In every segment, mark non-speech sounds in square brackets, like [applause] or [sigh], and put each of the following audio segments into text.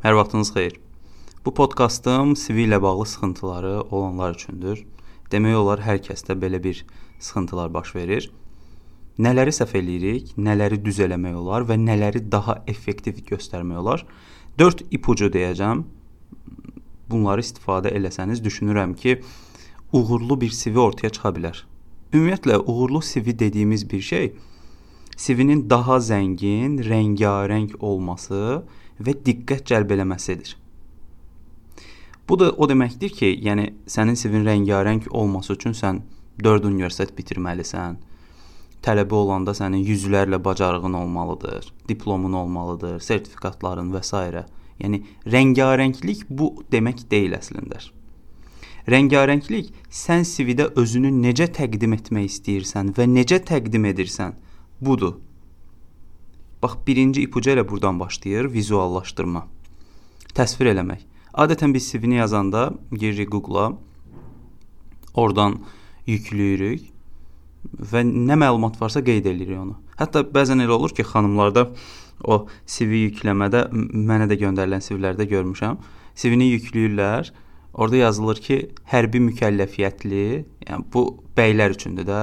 Hər vaxtınız xeyir. Bu podkastım CV ilə bağlı sıxıntıları olanlar üçündür. Demək olar hər kəsdə belə bir sıxıntılar baş verir. Nələri səhv eləyirik, nələri düz eləmək olar və nələri daha effektiv göstərmək olar? 4 ipucu deyəcəm. Bunları istifadə eləsəniz düşünürəm ki, uğurlu bir CV ortaya çıxa bilər. Ümumiyyətlə uğurlu CV dediyimiz bir şey CV-nin daha zəngin, rəngarəng olması və diqqət cəlb eləməsidir. Bu da o deməkdir ki, yəni sənin CV-nin rəngarəng olması üçün sən 4 universitet bitirməlisən. Tələbə olanda sənin yüzlərlə bacarığın olmalıdır, diplomun olmalıdır, sertifikatların və s. Yəni rəngarənglik bu demək deyil əslində. Rəngarənglik sən CV-də özünü necə təqdim etmək istəyirsən və necə təqdim edirsən, budur. Bax, birinci ipucu elə burdan başlayır, vizuallaşdırma. Təsvir eləmək. Adətən biz CV-ni yazanda giririk Google-a, oradan yükləyirik və nə məlumat varsa qeyd eləyirik onu. Hətta bəzən elə olur ki, xanımlarda o CV yükləmədə mənə də göndərilən CV-lərdə görmüşəm. CV-ni yükləyirlər. Orada yazılır ki, hərbi mükəlləfiyyətli, yəni bu bəylər üçündür də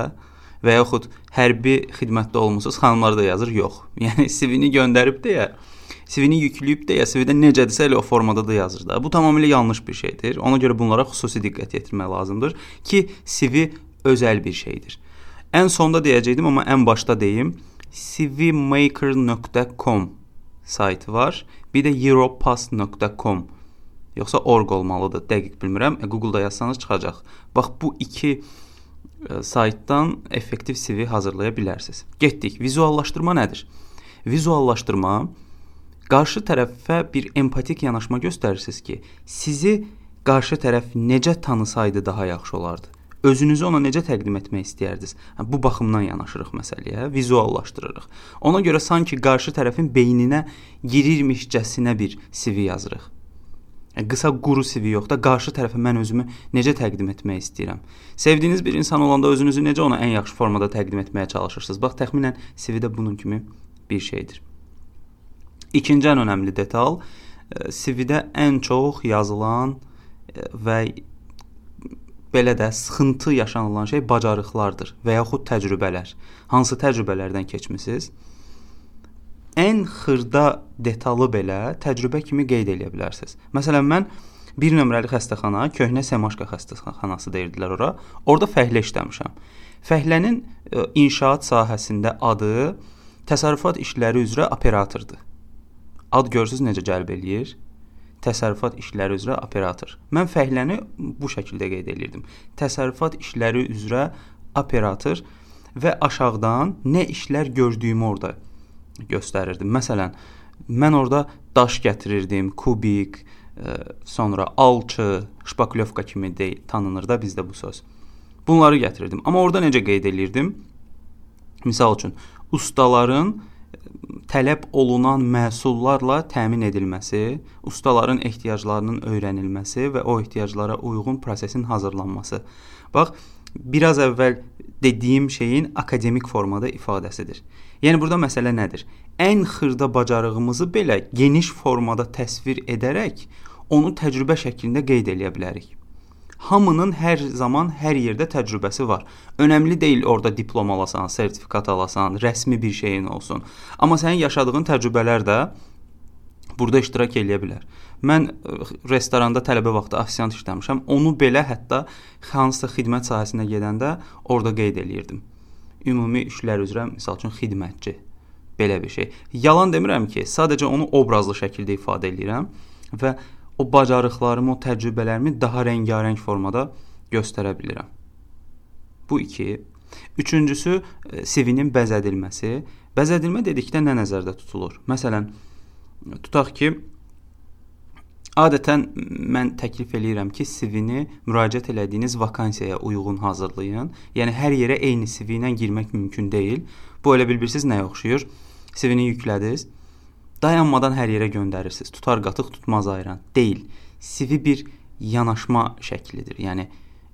və yaxud hərbi xidmətdə olmusunuz, xanımlar da yazır, yox. [laughs] Yəni CV-ni göndərib deyə CV-ni yükləyib deyə CV-də necədirsə elə o formada da yazır da. Bu tamamilə yanlış bir şeydir. Ona görə bunlara xüsusi diqqət yetirmək lazımdır ki, CV özəl bir şeydir. Ən sonda deyəcəydim, amma ən başda deyim. cvmaker.com saytı var. Bir də europass.com yoxsa org olmalıdır. Dəqiq bilmirəm. E, Google-da yazsanız çıxacaq. Bax bu iki saytdan effektiv CV hazırlaya bilərsiniz. Getdik. Vizuallaşdırma nədir? Vizuallaşdırma qarşı tərəfə bir empatik yanaşma göstərirsiniz ki, sizi qarşı tərəf necə tanısaydı daha yaxşı olardı. Özünüzü ona necə təqdim etmək istəyərdiniz? Hə, bu baxımdan yanaşırıq məsələyə, vizuallaşdırırıq. Ona görə sanki qarşı tərəfin beyninə girirmişcəsinə bir CV yazırıq. Yəni qısa quru CV yox da qarşı tərəfə mən özümü necə təqdim etmək istəyirəm. Sevdiyiniz bir insan olanda özünüzü necə ona ən yaxşı formada təqdim etməyə çalışırsınız. Bax təxminən CV-də bunun kimi bir şeydir. İkinci ən önəmli detal e, CV-də ən çox yazılan e, və belə də sıxıntı yaşanılan şey bacarıqlardır və yaxud təcrübələr. Hansı təcrübələrdən keçmisiniz? Ən xırda detalı belə təcrübə kimi qeyd edə bilərsiniz. Məsələn, mən bir nömrəli xəstəxana, köhnə Semaşka xəstəxanası deyirdilər ora. Orda fəhlə işləmişəm. Fəhlənin e, inşaat sahəsində adı təsərrüfat işləri üzrə operatordur. Ad görsüz necə cəlb eləyir? Təsərrüfat işləri üzrə operator. Mən fəhləni bu şəkildə qeyd edirdim. Təsərrüfat işləri üzrə operator və aşağıdan nə işlər gördüyümü orada göstərirdim. Məsələn, mən orada daş gətirirdim, kubik, ə, e, sonra alçı, şpaklevka kimi deyil, tanınır da bizdə bu söz. Bunları gətirirdim. Amma orada necə qeyd elirdim? Məsəl üçün, ustaların e, tələb olunan məhsullarla təmin edilməsi, ustaların ehtiyaclarının öyrənilməsi və o ehtiyaclara uyğun prosesin hazırlanması. Bax, biraz əvvəl dediyim şeyin akademik formada ifadəsidir. Yəni burada məsələ nədir? Ən xırda bacarığımızı belə geniş formada təsvir edərək onu təcrübə şəklində qeyd eləyə bilərik. Hamının hər zaman hər yerdə təcrübəsi var. Önəmli deyil orada diplom alasan, sertifikat alasan, rəsmi bir şeyin olsun. Amma sənin yaşadığın təcrübələr də burada iştirak eləyə bilər. Mən restoranda tələbə vaxtı ofisiant işləmişəm. Onu belə hətta hansısa xidmət sahəsinə gedəndə orada qeyd eləyirdim. Ümumi işlər üzrə, məsəl üçün xidmətçi belə bir şey. Yalan demirəm ki, sadəcə onu obrazlı şəkildə ifadə eləyirəm və o bacarıqlarımı, o təcrübələrimi daha rəngarəng formada göstərə bilirəm. Bu 2. Üçüncüsü e, CV-nin bəzədilməsi. Bəzədilmə dedikdə nə nəzərdə tutulur? Məsələn, tutaq ki, Adətən mən təklif eləyirəm ki, CV-ni müraciət elədiyiniz vakansiyaya uyğun hazırlayın. Yəni hər yerə eyni CV ilə girmək mümkün deyil. Bu elə bilbirsiniz nəyə oxşuyur? CV-ni yüklədiniz, dayanmadan hər yerə göndərirsiniz. Tutar qatıq tutmaz ayıran. Deyil. CV bir yanaşma şəklidir. Yəni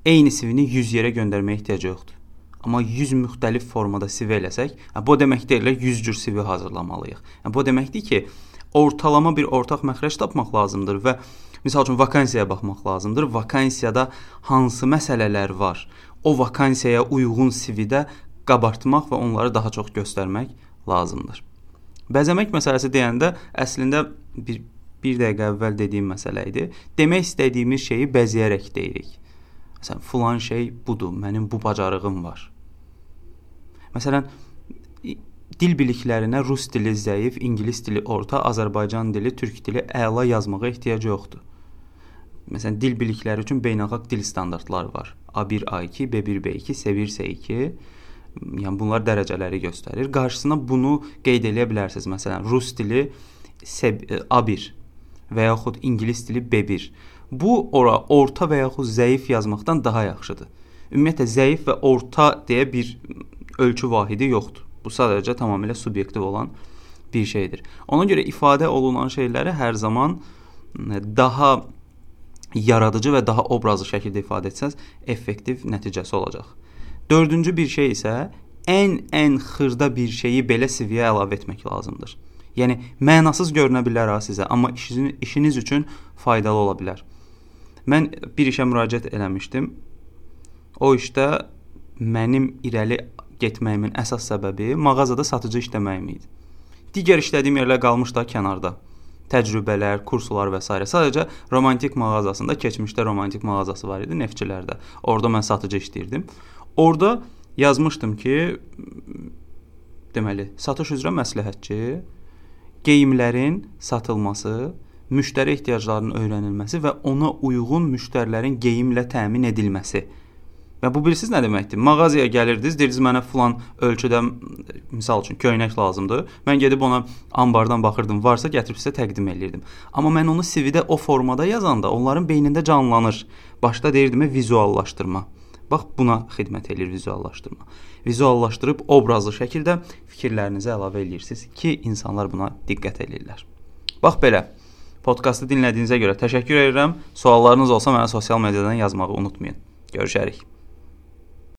eyni CV-ni 100 yerə göndərməyə ehtiyac yoxdur. Amma 100 müxtəlif formada CV eləsək, bu deməkdir ki, 100 cür CV hazırlamalıyıq. Bu deməkdir ki, ortalama bir ortaq məxrəc tapmaq lazımdır və misal üçün vakansiyaya baxmaq lazımdır. Vakansiyada hansı məsələlər var? O vakansiyaya uyğun CV-də qabartmaq və onları daha çox göstərmək lazımdır. Bəzəmək məsələsi deyəndə əslində bir 1 dəqiqə əvvəl dediyim məsələ idi. Demək istədiyimiz şeyi bəzəyərək deyirik. Məsələn, filan şey budur, mənim bu bacarığım var. Məsələn, dil biliklərinə rus dili zəif, ingilis dili orta, Azərbaycan dili, türk dili əla yazmağa ehtiyac yoxdur. Məsələn, dil bilikləri üçün beynəlxalq dil standartları var. A1, A2, B1, B2, S1, S2 yəni bunlar dərəcələri göstərir. Qarşısına bunu qeyd eləyə bilərsiniz. Məsələn, rus dili A1 və yaxud ingilis dili B1. Bu ora orta və yaxud zəif yazmaqdan daha yaxşıdır. Ümumiyyətlə zəif və orta deyə bir ölçü vahidi yoxdur. Bu sadəcə tamamilə subyektiv olan bir şeydir. Ona görə ifadə olunan şeyləri hər zaman daha yaradıcı və daha obrazlı şəkildə ifadə etsəz, effektiv nəticəsi olacaq. Dördüncü bir şey isə ən ən xırda bir şeyi belə CV-yə əlavə etmək lazımdır. Yəni mənasız görünə bilər ha sizə, amma işiniz işiniz üçün faydalı ola bilər. Mən bir işə müraciət eləmişdim. O işdə mənim irəli getməyimin əsas səbəbi mağazada satıcı işləməyim idi. Digər işlədiyim yerlər qalmış da kənarda. Təcrübələr, kurslar və s. Sadəcə romantik mağazasında keçmişdə romantik mağazası var idi Neftçilərdə. Orda mən satıcı işləyirdim. Orda yazmışdım ki, deməli, satış üzrə məsləhətçi geyimlərin satılması, müştəri ehtiyaclarının öyrənilməsi və ona uyğun müştərilərin geyimlə təmin edilməsi. Və bu bilirsiniz nə deməkdir? Mağazaya gəlirdiniz, deyirdiniz mənə filan ölçüdə misal üçün köynək lazımdır. Mən gedib ona anbardan baxırdım, varsa gətirib sizə təqdim eləyirdim. Amma mən onu CV-də o formada yazanda onların beynində canlanır. Başda deyirdim vizuallaşdırma. Bax buna xidmət eləyir vizuallaşdırma. Vizuallaşdırıb obrazlı şəkildə fikirlərinizi əlavə eləyirsiniz ki, insanlar buna diqqət eləyirlər. Bax belə. Podkastı dinlədiyinizə görə təşəkkür edirəm. Suallarınız olsa mənə sosial mediadan yazmağı unutmayın. Görüşərik.